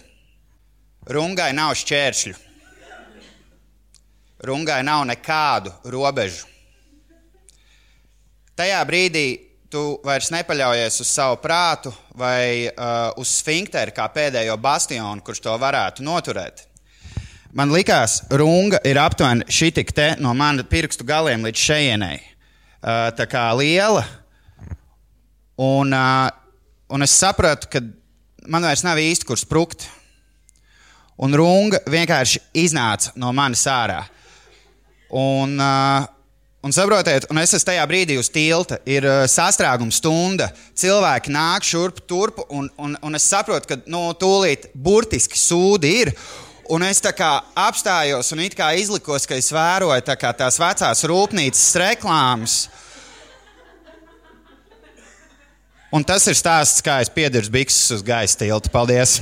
Speaker 4: Rungai nav šķēršļu. Rungai nav nekādu robežu. Tajā brīdī tu vairs nepaļaujies uz savu prātu vai uh, uz sfinkteru kā pēdējo bastionu, kurš to varētu noturēt. Man liekas, runga ir aptuveni šī tik te no manas pirkstu galiem līdz šejienei. Uh, tā kā liela. Un, uh, un es sapratu, ka man vairs nav īsti kur sprukt. Un runga vienkārši iznāca no manis ārā. Un, uh, Un saprotiet, un es esmu tajā brīdī uz tilta, ir sastrēguma stunda. Cilvēki nāk šurp, turp, un, un, un es saprotu, ka nu, tūlīt burtiski sūdi ir. Un es tā kā apstājos un it kā izlikos, ka es vēroju tā tās vecās rūpnīcas reklāmas. Un tas ir stāsts, kā es piedirzu bikses uz gaisa tilta. Paldies!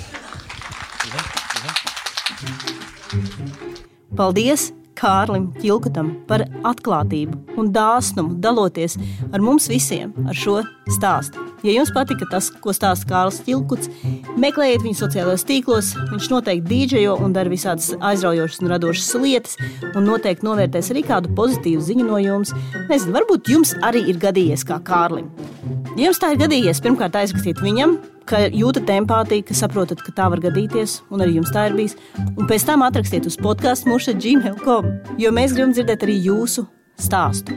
Speaker 1: Paldies! Kārlim Čilkutam par atklātību un dāsnumu, daloties ar mums visiem ar šo stāstu. Ja jums patika tas, ko stāsta Kārlis Čilkuts, meklējiet viņu sociālajos tīklos. Viņš noteikti dīdžejo un dara visādas aizraujošas un radošas lietas, un noteikti novērtēs arī kādu pozitīvu ziņu no jums. Nezinu, varbūt jums arī ir gadījies kā Kārlim. Ja jums tā ir gadījies, pirmkārt aizrakstiet viņam, ka jūtat empātiju, ka saprotat, ka tā var gadīties, un arī jums tā ir bijis. Un pēc tam atrakstiet uz podkāstu mūsu gmail.com, jo mēs gribam dzirdēt arī jūsu stāstu.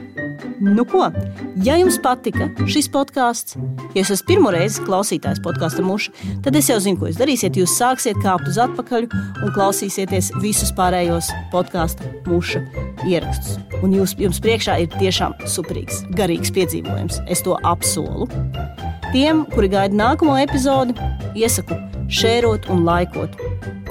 Speaker 1: Nu, ko? Ja jums patika šis podkāsts, ja esat pirmo reizi klausītājs podkāstu muša, tad es jau zinu, ko jūs darīsiet. Jūs sāksiet kāpt uz atpakaļ un klausīsieties visus pārējos podkāstu muša ierakstus. Un jūs, jums priekšā ir tiešām superīgs, garīgs piedzīvojums. Es to apsolu. Tiem, kuri gaida nākamo epizodi, iesaku šērot un laikot.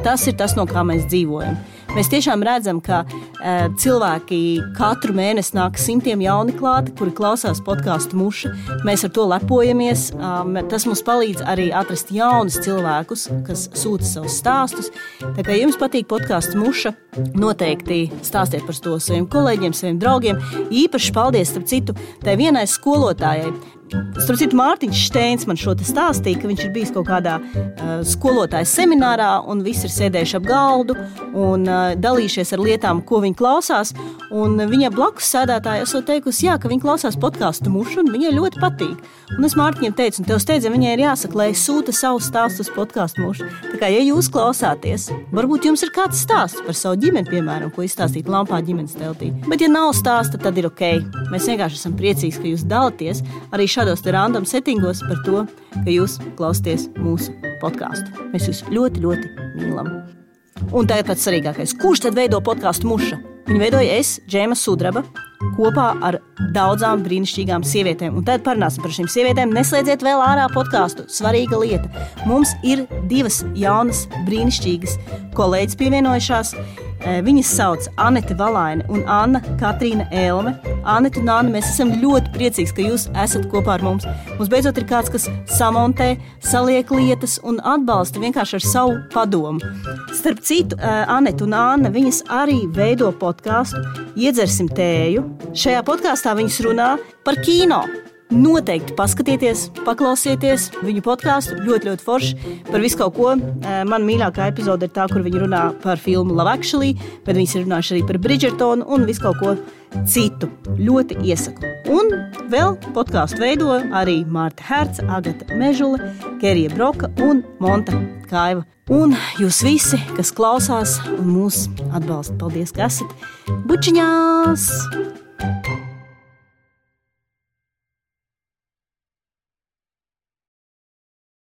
Speaker 1: Tas ir tas, no kā mēs dzīvojam. Mēs tiešām redzam, ka uh, cilvēki katru mēnesi nāk simtiem jauni klāti, kuri klausās podkāstu muša. Mēs ar to lepojamies. Um, tas mums palīdz arī atrast jaunus cilvēkus, kas sūta savus stāstus. Tā kā jums patīk podkāstu muša, noteikti stāstiet par to saviem kolēģiem, saviem draugiem. Īpaši paldies, starp citu, tai vienai skolotājai Starp citu, Mārtiņš Steins man šo stāstīja, ka viņš ir bijis kaut kādā uh, skolotāja seminārā, un visi ir sēdējuši ap galdu un uh, dalījušies ar lietām, ko viņi klausās. Un viņa blakus sēdētāja esot teikusi, jā, ka viņa klausās podkāstu mušu, un viņai ļoti patīk. Un es Mārtiņam teicu, un tev steidzami viņai ir jāsaka, lai sūta savu stāstu uz podkāstu mušu. Tā kā, ja jūs klausāties, varbūt jums ir kāds stāsts par savu ģimeni, piemēram, ko izstāstīt lampā ģimenes teltī. Bet, ja nav stāsta, tad ir ok. Mēs vienkārši esam priecīgi, ka jūs dalāties arī šādos random settingos par to, ka jūs klausāties mūsu podkāstu. Mēs jūs ļoti, ļoti mīlam. Un tagad pats svarīgākais. Kurš tad veido podkāstu muša? Viņu veidoja es, Džēma Sudraba, kopā ar daudzām brīnišķīgām sievietēm. Un tad parunāsim par šīm sievietēm. Neslēdziet vēl ārā podkāstu. Svarīga lieta. Mums ir divas jaunas, brīnišķīgas kolēģis pievienojušās. Eh, viņas sauc Anete Valaine un Anna Katrīna Elme. Anete un Anna, mēs esam ļoti priecīgi, ka jūs esat kopā ar mums. Mums beidzot ir kāds, kas samontē, saliek lietas un atbalsta vienkārši ar savu padomu. Starp citu, eh, Anete un Anna, viņas arī veido podkāstu Iedzersim tēju. Šajā podkāstā viņas runā par kino. Noteikti paskatieties, paklausieties viņu podkāstu. Ļoti, ļoti forši par visu kaut ko. Eh, man mīļākā epizode ir tā, kur viņi runā par filmu Love Actually, bet viņi ir runājuši arī par Bridgertonu un visu kaut ko citu. Ļoti iesaku. Un vēl podkāstu veido arī Mārta Herca, Agata Mežula, Kerija Broka un Monta Kaiva. Un jūs visi, kas klausās un mūs atbalsta, paldies, ka esat bučiņās!